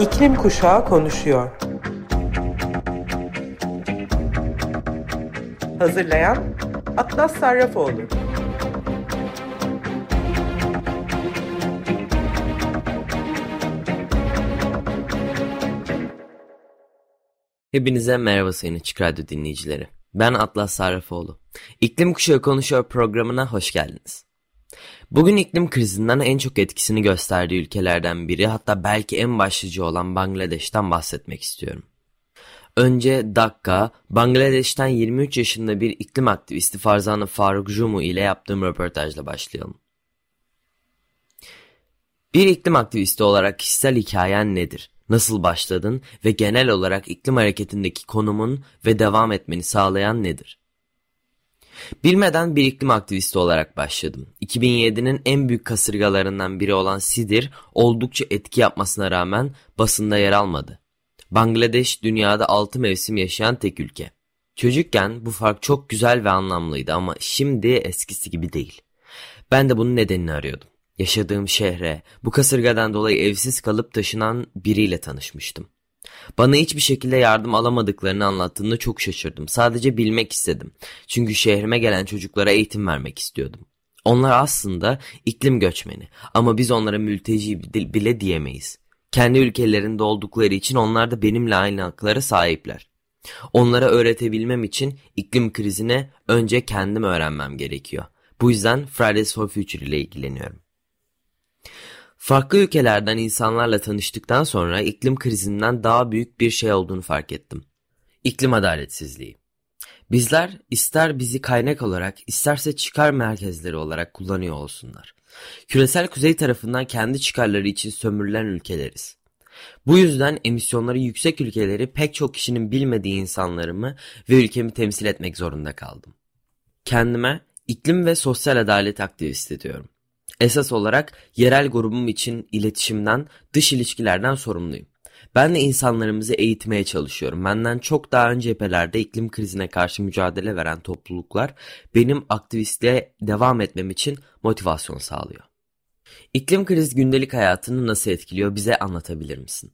İklim Kuşağı konuşuyor. Hazırlayan Atlas Sarrafoğlu. Hepinize merhaba sayın Açık Radyo dinleyicileri. Ben Atlas Sarrafoğlu. İklim Kuşağı Konuşuyor programına hoş geldiniz. Bugün iklim krizinden en çok etkisini gösterdiği ülkelerden biri hatta belki en başlıcı olan Bangladeş'ten bahsetmek istiyorum. Önce Dakka, Bangladeş'ten 23 yaşında bir iklim aktivisti Farzana Faruk Jumu ile yaptığım röportajla başlayalım. Bir iklim aktivisti olarak kişisel hikayen nedir? Nasıl başladın ve genel olarak iklim hareketindeki konumun ve devam etmeni sağlayan nedir? Bilmeden bir iklim aktivisti olarak başladım. 2007'nin en büyük kasırgalarından biri olan Sidir oldukça etki yapmasına rağmen basında yer almadı. Bangladeş dünyada 6 mevsim yaşayan tek ülke. Çocukken bu fark çok güzel ve anlamlıydı ama şimdi eskisi gibi değil. Ben de bunun nedenini arıyordum. Yaşadığım şehre bu kasırgadan dolayı evsiz kalıp taşınan biriyle tanışmıştım. Bana hiçbir şekilde yardım alamadıklarını anlattığında çok şaşırdım. Sadece bilmek istedim. Çünkü şehrime gelen çocuklara eğitim vermek istiyordum. Onlar aslında iklim göçmeni ama biz onlara mülteci bile diyemeyiz. Kendi ülkelerinde oldukları için onlar da benimle aynı haklara sahipler. Onlara öğretebilmem için iklim krizine önce kendim öğrenmem gerekiyor. Bu yüzden Fridays for Future ile ilgileniyorum. Farklı ülkelerden insanlarla tanıştıktan sonra iklim krizinden daha büyük bir şey olduğunu fark ettim. İklim adaletsizliği. Bizler ister bizi kaynak olarak isterse çıkar merkezleri olarak kullanıyor olsunlar. Küresel kuzey tarafından kendi çıkarları için sömürülen ülkeleriz. Bu yüzden emisyonları yüksek ülkeleri pek çok kişinin bilmediği insanlarımı ve ülkemi temsil etmek zorunda kaldım. Kendime iklim ve sosyal adalet aktivisti diyorum. Esas olarak yerel grubum için iletişimden, dış ilişkilerden sorumluyum. Ben de insanlarımızı eğitmeye çalışıyorum. Benden çok daha önce cephelerde iklim krizine karşı mücadele veren topluluklar benim aktivistliğe devam etmem için motivasyon sağlıyor. İklim krizi gündelik hayatını nasıl etkiliyor bize anlatabilir misin?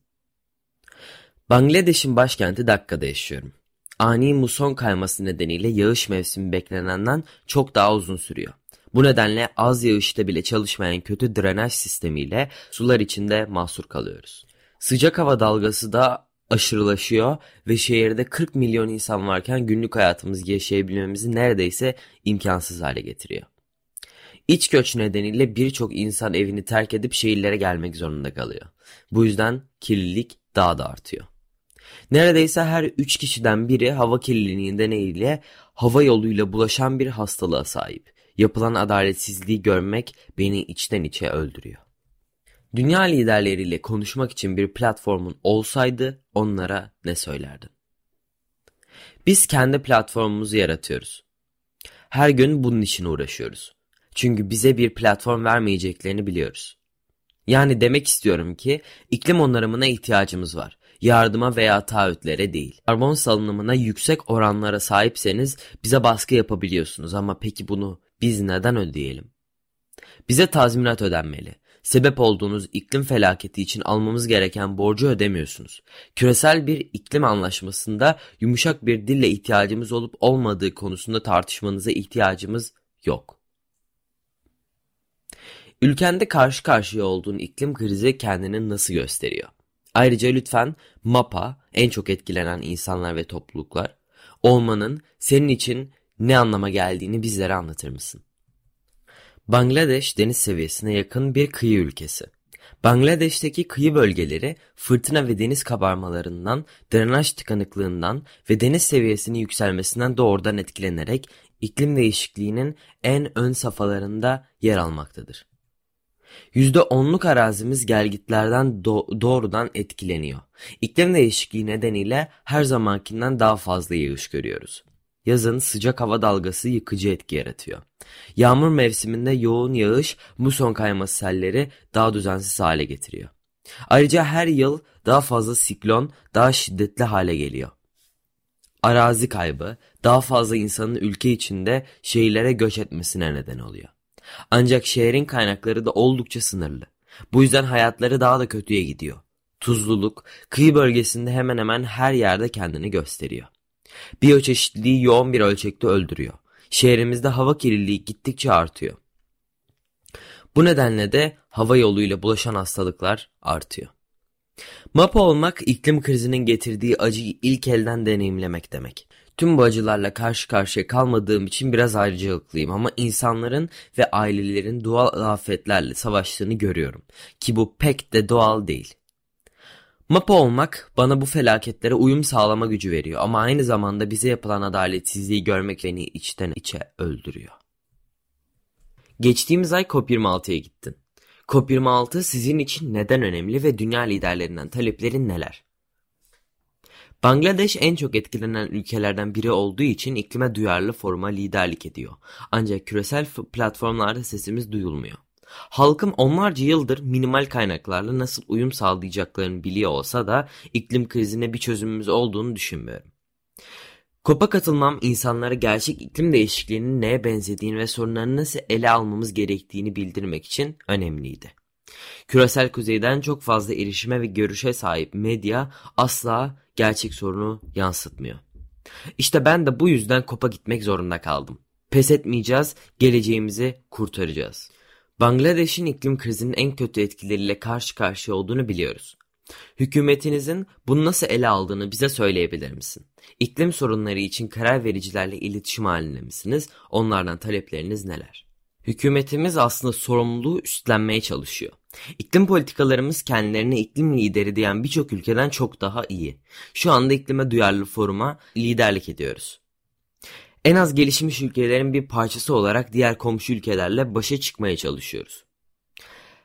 Bangladeş'in başkenti Dakka'da yaşıyorum. Ani muson kayması nedeniyle yağış mevsimi beklenenden çok daha uzun sürüyor. Bu nedenle az yağışta bile çalışmayan kötü drenaj sistemiyle sular içinde mahsur kalıyoruz. Sıcak hava dalgası da aşırılaşıyor ve şehirde 40 milyon insan varken günlük hayatımızı yaşayabilmemizi neredeyse imkansız hale getiriyor. İç göç nedeniyle birçok insan evini terk edip şehirlere gelmek zorunda kalıyor. Bu yüzden kirlilik daha da artıyor. Neredeyse her 3 kişiden biri hava kirliliği nedeniyle hava yoluyla bulaşan bir hastalığa sahip. Yapılan adaletsizliği görmek beni içten içe öldürüyor. Dünya liderleriyle konuşmak için bir platformun olsaydı onlara ne söylerdin? Biz kendi platformumuzu yaratıyoruz. Her gün bunun için uğraşıyoruz. Çünkü bize bir platform vermeyeceklerini biliyoruz. Yani demek istiyorum ki iklim onarımına ihtiyacımız var. Yardıma veya taahhütlere değil. Karbon salınımına yüksek oranlara sahipseniz bize baskı yapabiliyorsunuz ama peki bunu biz neden ödeyelim? Bize tazminat ödenmeli. Sebep olduğunuz iklim felaketi için almamız gereken borcu ödemiyorsunuz. Küresel bir iklim anlaşmasında yumuşak bir dille ihtiyacımız olup olmadığı konusunda tartışmanıza ihtiyacımız yok. Ülkende karşı karşıya olduğun iklim krizi kendini nasıl gösteriyor? Ayrıca lütfen MAPA, en çok etkilenen insanlar ve topluluklar, olmanın senin için ne anlama geldiğini bizlere anlatır mısın? Bangladeş deniz seviyesine yakın bir kıyı ülkesi. Bangladeş'teki kıyı bölgeleri fırtına ve deniz kabarmalarından, drenaj tıkanıklığından ve deniz seviyesinin yükselmesinden doğrudan etkilenerek iklim değişikliğinin en ön safhalarında yer almaktadır. %10'luk arazimiz gelgitlerden do doğrudan etkileniyor. İklim değişikliği nedeniyle her zamankinden daha fazla yağış görüyoruz. Yazın sıcak hava dalgası yıkıcı etki yaratıyor. Yağmur mevsiminde yoğun yağış muson kayması selleri daha düzensiz hale getiriyor. Ayrıca her yıl daha fazla siklon daha şiddetli hale geliyor. Arazi kaybı daha fazla insanın ülke içinde şehirlere göç etmesine neden oluyor. Ancak şehrin kaynakları da oldukça sınırlı. Bu yüzden hayatları daha da kötüye gidiyor. Tuzluluk, kıyı bölgesinde hemen hemen her yerde kendini gösteriyor. Biyoçeşitliliği yoğun bir ölçekte öldürüyor. Şehrimizde hava kirliliği gittikçe artıyor. Bu nedenle de hava yoluyla bulaşan hastalıklar artıyor. Mapa olmak iklim krizinin getirdiği acıyı ilk elden deneyimlemek demek. Tüm bu acılarla karşı karşıya kalmadığım için biraz ayrıcalıklıyım ama insanların ve ailelerin doğal afetlerle savaştığını görüyorum. Ki bu pek de doğal değil. Mapa olmak bana bu felaketlere uyum sağlama gücü veriyor ama aynı zamanda bize yapılan adaletsizliği görmek beni içten içe öldürüyor. Geçtiğimiz ay COP26'ya gittin. COP26 sizin için neden önemli ve dünya liderlerinden taleplerin neler? Bangladeş en çok etkilenen ülkelerden biri olduğu için iklime duyarlı foruma liderlik ediyor. Ancak küresel platformlarda sesimiz duyulmuyor. Halkım onlarca yıldır minimal kaynaklarla nasıl uyum sağlayacaklarını biliyor olsa da iklim krizine bir çözümümüz olduğunu düşünmüyorum. COP'a katılmam insanlara gerçek iklim değişikliğinin neye benzediğini ve sorunlarını nasıl ele almamız gerektiğini bildirmek için önemliydi. Küresel kuzeyden çok fazla erişime ve görüşe sahip medya asla gerçek sorunu yansıtmıyor. İşte ben de bu yüzden COP'a gitmek zorunda kaldım. Pes etmeyeceğiz, geleceğimizi kurtaracağız. Bangladeş'in iklim krizinin en kötü etkileriyle karşı karşıya olduğunu biliyoruz. Hükümetinizin bunu nasıl ele aldığını bize söyleyebilir misin? İklim sorunları için karar vericilerle iletişim halinde misiniz? Onlardan talepleriniz neler? Hükümetimiz aslında sorumluluğu üstlenmeye çalışıyor. İklim politikalarımız kendilerine iklim lideri diyen birçok ülkeden çok daha iyi. Şu anda iklime duyarlı foruma liderlik ediyoruz. En az gelişmiş ülkelerin bir parçası olarak diğer komşu ülkelerle başa çıkmaya çalışıyoruz.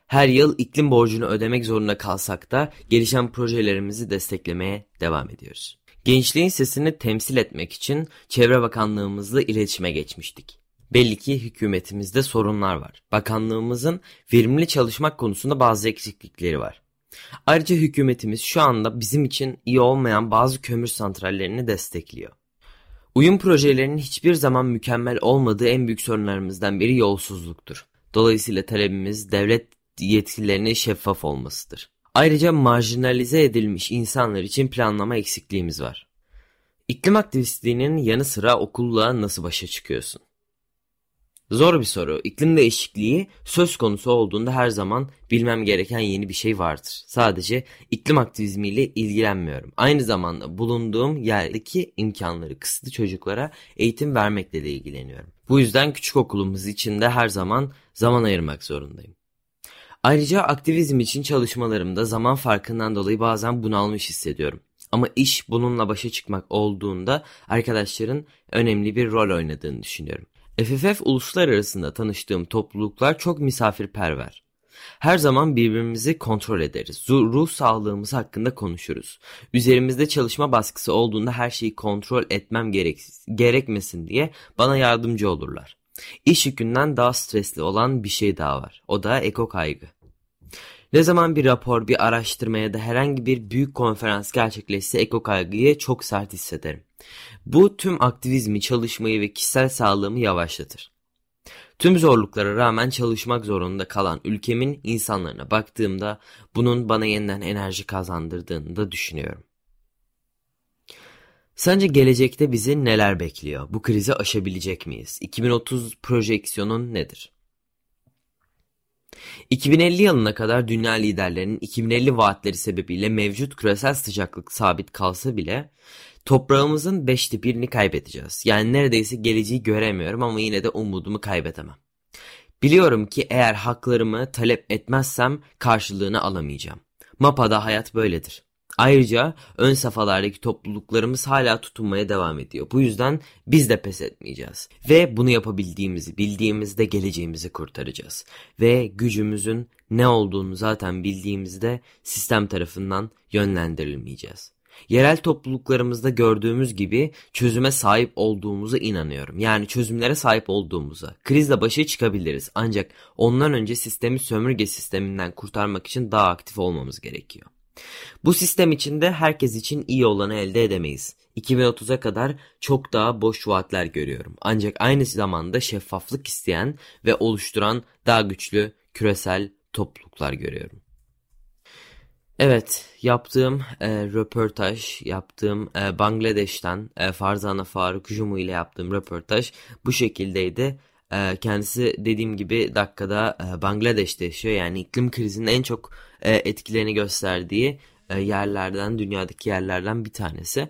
Her yıl iklim borcunu ödemek zorunda kalsak da gelişen projelerimizi desteklemeye devam ediyoruz. Gençliğin sesini temsil etmek için Çevre Bakanlığımızla iletişime geçmiştik. Belli ki hükümetimizde sorunlar var. Bakanlığımızın verimli çalışmak konusunda bazı eksiklikleri var. Ayrıca hükümetimiz şu anda bizim için iyi olmayan bazı kömür santrallerini destekliyor. Uyum projelerinin hiçbir zaman mükemmel olmadığı en büyük sorunlarımızdan biri yolsuzluktur. Dolayısıyla talebimiz devlet yetkilerinin şeffaf olmasıdır. Ayrıca marjinalize edilmiş insanlar için planlama eksikliğimiz var. İklim aktivistliğinin yanı sıra okulluğa nasıl başa çıkıyorsun? Zor bir soru. İklim değişikliği söz konusu olduğunda her zaman bilmem gereken yeni bir şey vardır. Sadece iklim aktivizmiyle ilgilenmiyorum. Aynı zamanda bulunduğum yerdeki imkanları kısıtlı çocuklara eğitim vermekle de ilgileniyorum. Bu yüzden küçük okulumuz için de her zaman zaman ayırmak zorundayım. Ayrıca aktivizm için çalışmalarımda zaman farkından dolayı bazen bunalmış hissediyorum. Ama iş bununla başa çıkmak olduğunda arkadaşların önemli bir rol oynadığını düşünüyorum. FFF uluslar arasında tanıştığım topluluklar çok misafirperver. Her zaman birbirimizi kontrol ederiz. Ruh sağlığımız hakkında konuşuruz. Üzerimizde çalışma baskısı olduğunda her şeyi kontrol etmem gerek gerekmesin diye bana yardımcı olurlar. İş yükünden daha stresli olan bir şey daha var. O da eko kaygı. Ne zaman bir rapor, bir araştırma ya da herhangi bir büyük konferans gerçekleşse eko kaygıyı çok sert hissederim. Bu tüm aktivizmi, çalışmayı ve kişisel sağlığımı yavaşlatır. Tüm zorluklara rağmen çalışmak zorunda kalan ülkemin insanlarına baktığımda bunun bana yeniden enerji kazandırdığını da düşünüyorum. Sence gelecekte bizi neler bekliyor? Bu krizi aşabilecek miyiz? 2030 projeksiyonun nedir? 2050 yılına kadar dünya liderlerinin 2050 vaatleri sebebiyle mevcut küresel sıcaklık sabit kalsa bile toprağımızın beşte birini kaybedeceğiz. Yani neredeyse geleceği göremiyorum ama yine de umudumu kaybedemem. Biliyorum ki eğer haklarımı talep etmezsem karşılığını alamayacağım. Mapa'da hayat böyledir. Ayrıca ön safhalardaki topluluklarımız hala tutunmaya devam ediyor. Bu yüzden biz de pes etmeyeceğiz. Ve bunu yapabildiğimizi bildiğimizde geleceğimizi kurtaracağız. Ve gücümüzün ne olduğunu zaten bildiğimizde sistem tarafından yönlendirilmeyeceğiz. Yerel topluluklarımızda gördüğümüz gibi çözüme sahip olduğumuza inanıyorum. Yani çözümlere sahip olduğumuza. Krizle başa çıkabiliriz ancak ondan önce sistemi sömürge sisteminden kurtarmak için daha aktif olmamız gerekiyor. Bu sistem içinde herkes için iyi olanı elde edemeyiz. 2030'a kadar çok daha boş vaatler görüyorum. Ancak aynı zamanda şeffaflık isteyen ve oluşturan daha güçlü küresel topluluklar görüyorum. Evet, yaptığım e, röportaj, yaptığım e, Bangladeş'ten e, Farzana Faruk Jumu ile yaptığım röportaj bu şekildeydi. E, kendisi dediğim gibi dakikada e, Bangladeş'te yaşıyor. Yani iklim krizinin en çok e, etkilerini gösterdiği e, yerlerden, dünyadaki yerlerden bir tanesi.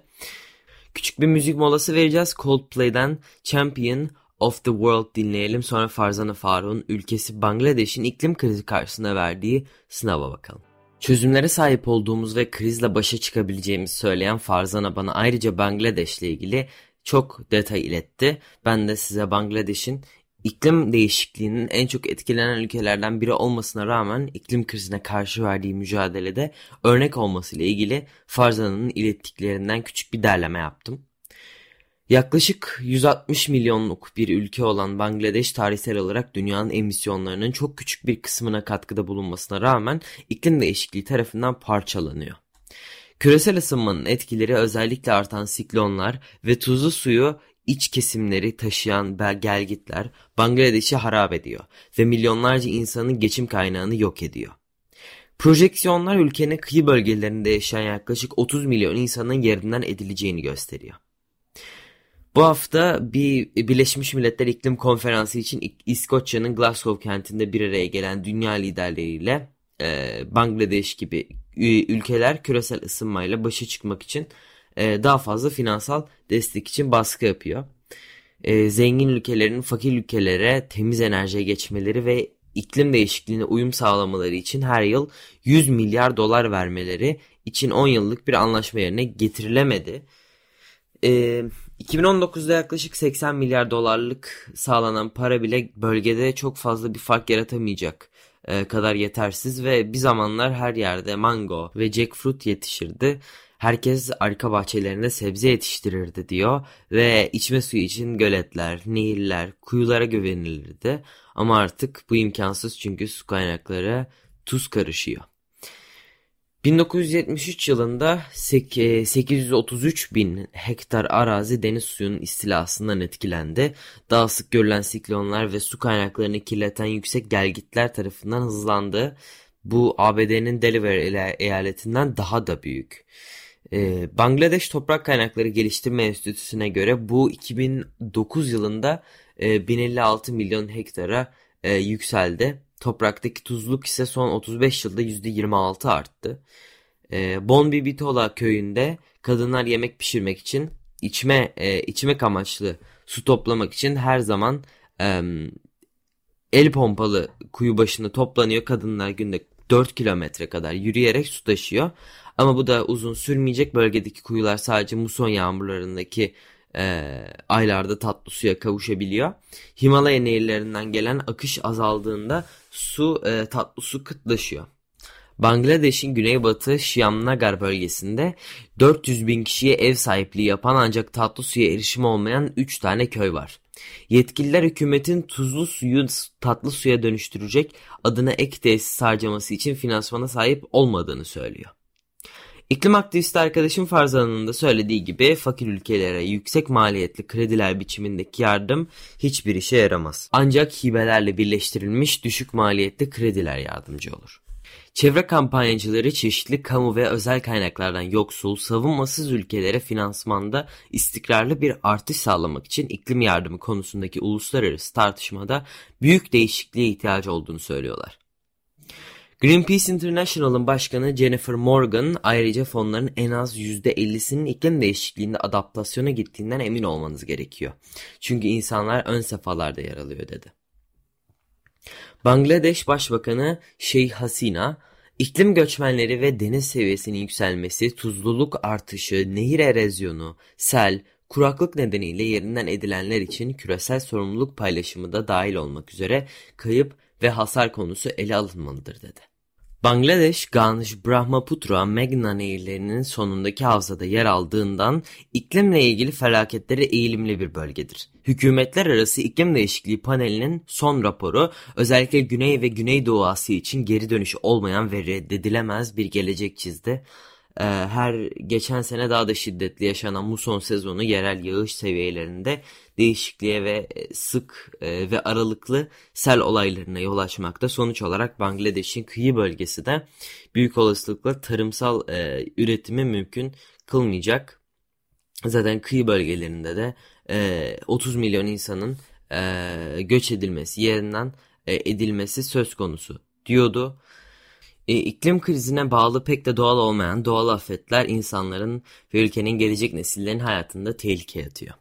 Küçük bir müzik molası vereceğiz. Coldplay'den Champion of the World dinleyelim. Sonra Farzana Faruk'un ülkesi Bangladeş'in iklim krizi karşısında verdiği sınava bakalım. Çözümlere sahip olduğumuz ve krizle başa çıkabileceğimizi söyleyen Farzana bana ayrıca Bangladeş ile ilgili çok detay iletti. Ben de size Bangladeş'in iklim değişikliğinin en çok etkilenen ülkelerden biri olmasına rağmen iklim krizine karşı verdiği mücadelede örnek olması ile ilgili Farzana'nın ilettiklerinden küçük bir derleme yaptım. Yaklaşık 160 milyonluk bir ülke olan Bangladeş tarihsel olarak dünyanın emisyonlarının çok küçük bir kısmına katkıda bulunmasına rağmen iklim değişikliği tarafından parçalanıyor. Küresel ısınmanın etkileri özellikle artan siklonlar ve tuzlu suyu iç kesimleri taşıyan gelgitler Bangladeş'i harap ediyor ve milyonlarca insanın geçim kaynağını yok ediyor. Projeksiyonlar ülkenin kıyı bölgelerinde yaşayan yaklaşık 30 milyon insanın yerinden edileceğini gösteriyor. Bu hafta bir Birleşmiş Milletler İklim Konferansı için İskoçya'nın Glasgow kentinde bir araya gelen dünya liderleriyle e, Bangladeş gibi ülkeler küresel ısınmayla başa çıkmak için e, daha fazla finansal destek için baskı yapıyor. E, zengin ülkelerin fakir ülkelere temiz enerjiye geçmeleri ve iklim değişikliğine uyum sağlamaları için her yıl 100 milyar dolar vermeleri için 10 yıllık bir anlaşma yerine getirilemedi. E, 2019'da yaklaşık 80 milyar dolarlık sağlanan para bile bölgede çok fazla bir fark yaratamayacak e, kadar yetersiz ve bir zamanlar her yerde mango ve jackfruit yetişirdi. Herkes arka bahçelerinde sebze yetiştirirdi diyor ve içme suyu için göletler, nehirler, kuyulara güvenilirdi. Ama artık bu imkansız çünkü su kaynakları tuz karışıyor. 1973 yılında 833 e, bin hektar arazi deniz suyunun istilasından etkilendi. Daha sık görülen siklonlar ve su kaynaklarını kirleten yüksek gelgitler tarafından hızlandı. Bu ABD'nin Delaware eyaletinden daha da büyük. Ee, Bangladeş Toprak Kaynakları Geliştirme Enstitüsü'ne göre bu 2009 yılında e, 1056 milyon hektara e, yükseldi. Topraktaki tuzluk ise son 35 yılda %26 arttı. E, Bonbibitola köyünde kadınlar yemek pişirmek için içme e, içmek amaçlı su toplamak için her zaman e, el pompalı kuyu başında toplanıyor. Kadınlar günde 4 kilometre kadar yürüyerek su taşıyor. Ama bu da uzun sürmeyecek. Bölgedeki kuyular sadece muson yağmurlarındaki e, aylarda tatlı suya kavuşabiliyor. Himalaya nehirlerinden gelen akış azaldığında su e, tatlı su kıtlaşıyor. Bangladeş'in güneybatı Şiamnagar bölgesinde 400 bin kişiye ev sahipliği yapan ancak tatlı suya erişimi olmayan 3 tane köy var. Yetkililer hükümetin tuzlu suyu tatlı suya dönüştürecek adına ek tesis harcaması için finansmana sahip olmadığını söylüyor. İklim aktivisti arkadaşım Farzan'ın da söylediği gibi fakir ülkelere yüksek maliyetli krediler biçimindeki yardım hiçbir işe yaramaz. Ancak hibelerle birleştirilmiş düşük maliyetli krediler yardımcı olur. Çevre kampanyacıları çeşitli kamu ve özel kaynaklardan yoksul, savunmasız ülkelere finansmanda istikrarlı bir artış sağlamak için iklim yardımı konusundaki uluslararası tartışmada büyük değişikliğe ihtiyacı olduğunu söylüyorlar. Greenpeace International'ın başkanı Jennifer Morgan ayrıca fonların en az %50'sinin iklim değişikliğinde adaptasyona gittiğinden emin olmanız gerekiyor. Çünkü insanlar ön safhalarda yer alıyor dedi. Bangladeş Başbakanı Şeyh Hasina, iklim göçmenleri ve deniz seviyesinin yükselmesi, tuzluluk artışı, nehir erozyonu, sel, kuraklık nedeniyle yerinden edilenler için küresel sorumluluk paylaşımı da dahil olmak üzere kayıp ve hasar konusu ele alınmalıdır dedi. Bangladeş, Ganj, Brahmaputra, Meghna nehirlerinin sonundaki havzada yer aldığından iklimle ilgili felaketlere eğilimli bir bölgedir. Hükümetler arası iklim değişikliği panelinin son raporu özellikle Güney ve Güneydoğu Asya için geri dönüşü olmayan ve reddedilemez bir gelecek çizdi. E, her geçen sene daha da şiddetli yaşanan muson sezonu yerel yağış seviyelerinde değişikliğe ve e, sık e, ve aralıklı sel olaylarına yol açmakta. Sonuç olarak Bangladeş'in kıyı bölgesi de büyük olasılıkla tarımsal e, üretimi mümkün kılmayacak. Zaten kıyı bölgelerinde de e, 30 milyon insanın e, göç edilmesi, yerinden e, edilmesi söz konusu diyordu. E, iklim krizine bağlı pek de doğal olmayan doğal afetler insanların ve ülkenin gelecek nesillerin hayatında tehlike atıyor.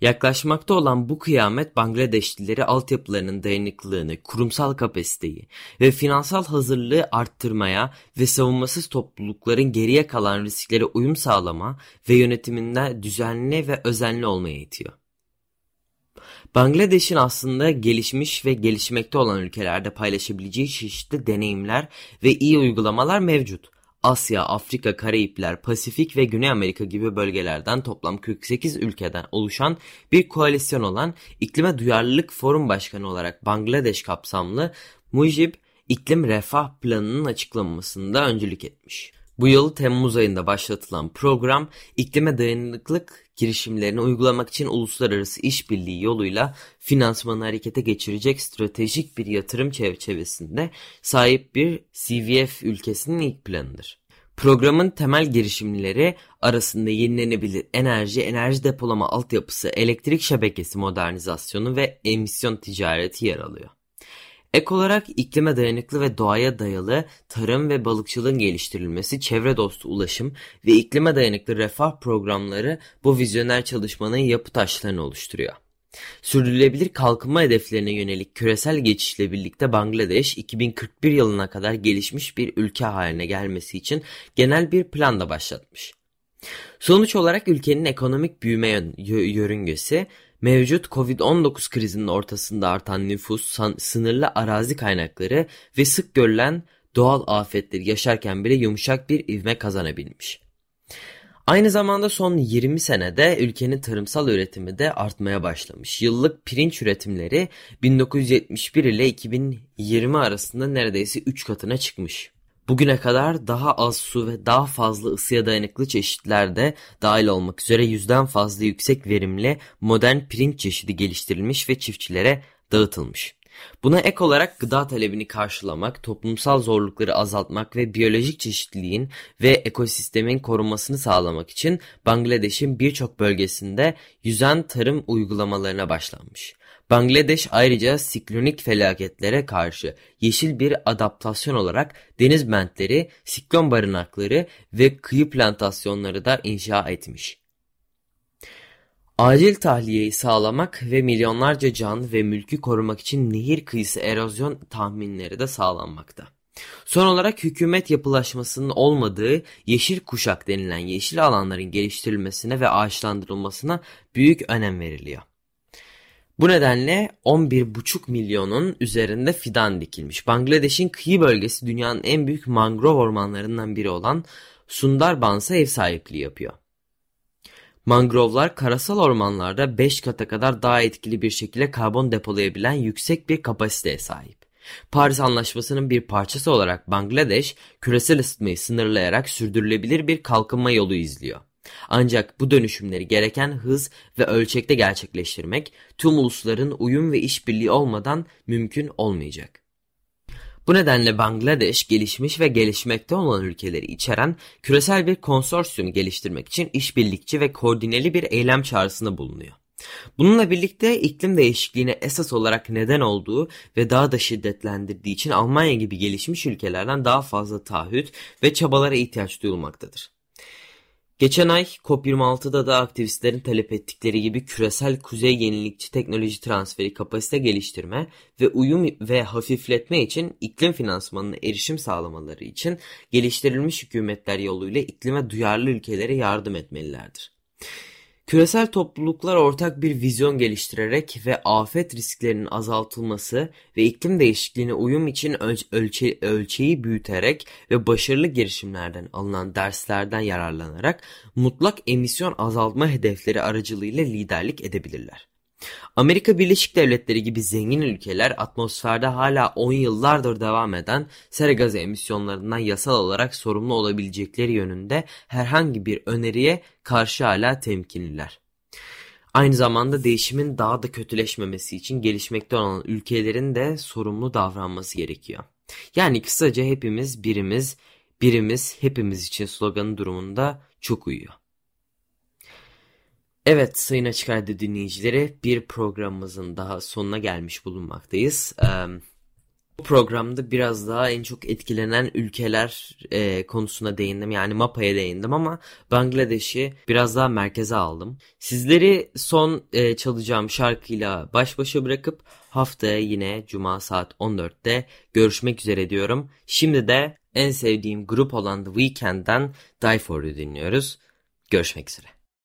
Yaklaşmakta olan bu kıyamet Bangladeşlileri altyapılarının dayanıklılığını, kurumsal kapasiteyi ve finansal hazırlığı arttırmaya ve savunmasız toplulukların geriye kalan risklere uyum sağlama ve yönetiminde düzenli ve özenli olmaya itiyor. Bangladeş'in aslında gelişmiş ve gelişmekte olan ülkelerde paylaşabileceği çeşitli deneyimler ve iyi uygulamalar mevcut. Asya, Afrika, Karayipler, Pasifik ve Güney Amerika gibi bölgelerden toplam 48 ülkeden oluşan bir koalisyon olan İklime Duyarlılık Forum Başkanı olarak Bangladeş kapsamlı Mujib İklim Refah Planı'nın açıklanmasında öncülük etmiş. Bu yıl Temmuz ayında başlatılan program iklime dayanıklılık girişimlerini uygulamak için uluslararası işbirliği yoluyla finansmanı harekete geçirecek stratejik bir yatırım çerçevesinde sahip bir CVF ülkesinin ilk planıdır. Programın temel girişimleri arasında yenilenebilir enerji, enerji depolama altyapısı, elektrik şebekesi modernizasyonu ve emisyon ticareti yer alıyor. Ek olarak iklime dayanıklı ve doğaya dayalı tarım ve balıkçılığın geliştirilmesi, çevre dostu ulaşım ve iklime dayanıklı refah programları bu vizyoner çalışmanın yapı taşlarını oluşturuyor. Sürdürülebilir kalkınma hedeflerine yönelik küresel geçişle birlikte Bangladeş 2041 yılına kadar gelişmiş bir ülke haline gelmesi için genel bir plan da başlatmış. Sonuç olarak ülkenin ekonomik büyüme yörüngesi Mevcut Covid-19 krizinin ortasında artan nüfus, sınırlı arazi kaynakları ve sık görülen doğal afetleri yaşarken bile yumuşak bir ivme kazanabilmiş. Aynı zamanda son 20 senede ülkenin tarımsal üretimi de artmaya başlamış. Yıllık pirinç üretimleri 1971 ile 2020 arasında neredeyse 3 katına çıkmış. Bugüne kadar daha az su ve daha fazla ısıya dayanıklı çeşitler de dahil olmak üzere yüzden fazla yüksek verimli modern pirinç çeşidi geliştirilmiş ve çiftçilere dağıtılmış. Buna ek olarak gıda talebini karşılamak, toplumsal zorlukları azaltmak ve biyolojik çeşitliliğin ve ekosistemin korunmasını sağlamak için Bangladeş'in birçok bölgesinde yüzen tarım uygulamalarına başlanmış. Bangladeş ayrıca siklonik felaketlere karşı yeşil bir adaptasyon olarak deniz bentleri, siklon barınakları ve kıyı plantasyonları da inşa etmiş. Acil tahliyeyi sağlamak ve milyonlarca can ve mülkü korumak için nehir kıyısı erozyon tahminleri de sağlanmakta. Son olarak hükümet yapılaşmasının olmadığı yeşil kuşak denilen yeşil alanların geliştirilmesine ve ağaçlandırılmasına büyük önem veriliyor. Bu nedenle 11,5 milyonun üzerinde fidan dikilmiş. Bangladeş'in kıyı bölgesi dünyanın en büyük mangrove ormanlarından biri olan Sundarbans'a ev sahipliği yapıyor. Mangrovlar karasal ormanlarda 5 kata kadar daha etkili bir şekilde karbon depolayabilen yüksek bir kapasiteye sahip. Paris Anlaşması'nın bir parçası olarak Bangladeş, küresel ısıtmayı sınırlayarak sürdürülebilir bir kalkınma yolu izliyor. Ancak bu dönüşümleri gereken hız ve ölçekte gerçekleştirmek tüm ulusların uyum ve işbirliği olmadan mümkün olmayacak. Bu nedenle Bangladeş gelişmiş ve gelişmekte olan ülkeleri içeren küresel bir konsorsiyum geliştirmek için işbirlikçi ve koordineli bir eylem çağrısında bulunuyor. Bununla birlikte iklim değişikliğine esas olarak neden olduğu ve daha da şiddetlendirdiği için Almanya gibi gelişmiş ülkelerden daha fazla taahhüt ve çabalara ihtiyaç duyulmaktadır. Geçen ay COP26'da da aktivistlerin talep ettikleri gibi küresel kuzey yenilikçi teknoloji transferi kapasite geliştirme ve uyum ve hafifletme için iklim finansmanına erişim sağlamaları için geliştirilmiş hükümetler yoluyla iklime duyarlı ülkelere yardım etmelilerdir. Küresel topluluklar ortak bir vizyon geliştirerek ve afet risklerinin azaltılması ve iklim değişikliğine uyum için ölçe ölçeği büyüterek ve başarılı girişimlerden alınan derslerden yararlanarak mutlak emisyon azaltma hedefleri aracılığıyla liderlik edebilirler. Amerika Birleşik Devletleri gibi zengin ülkeler atmosferde hala 10 yıllardır devam eden sera gazı emisyonlarından yasal olarak sorumlu olabilecekleri yönünde herhangi bir öneriye karşı hala temkinliler. Aynı zamanda değişimin daha da kötüleşmemesi için gelişmekte olan ülkelerin de sorumlu davranması gerekiyor. Yani kısaca hepimiz birimiz, birimiz hepimiz için sloganı durumunda çok uyuyor. Evet Sayın Açık Radyo dinleyicileri bir programımızın daha sonuna gelmiş bulunmaktayız. bu programda biraz daha en çok etkilenen ülkeler konusuna değindim. Yani MAPA'ya değindim ama Bangladeş'i biraz daha merkeze aldım. Sizleri son çalacağım şarkıyla baş başa bırakıp haftaya yine Cuma saat 14'te görüşmek üzere diyorum. Şimdi de en sevdiğim grup olan The Weeknd'den Die For You dinliyoruz. Görüşmek üzere.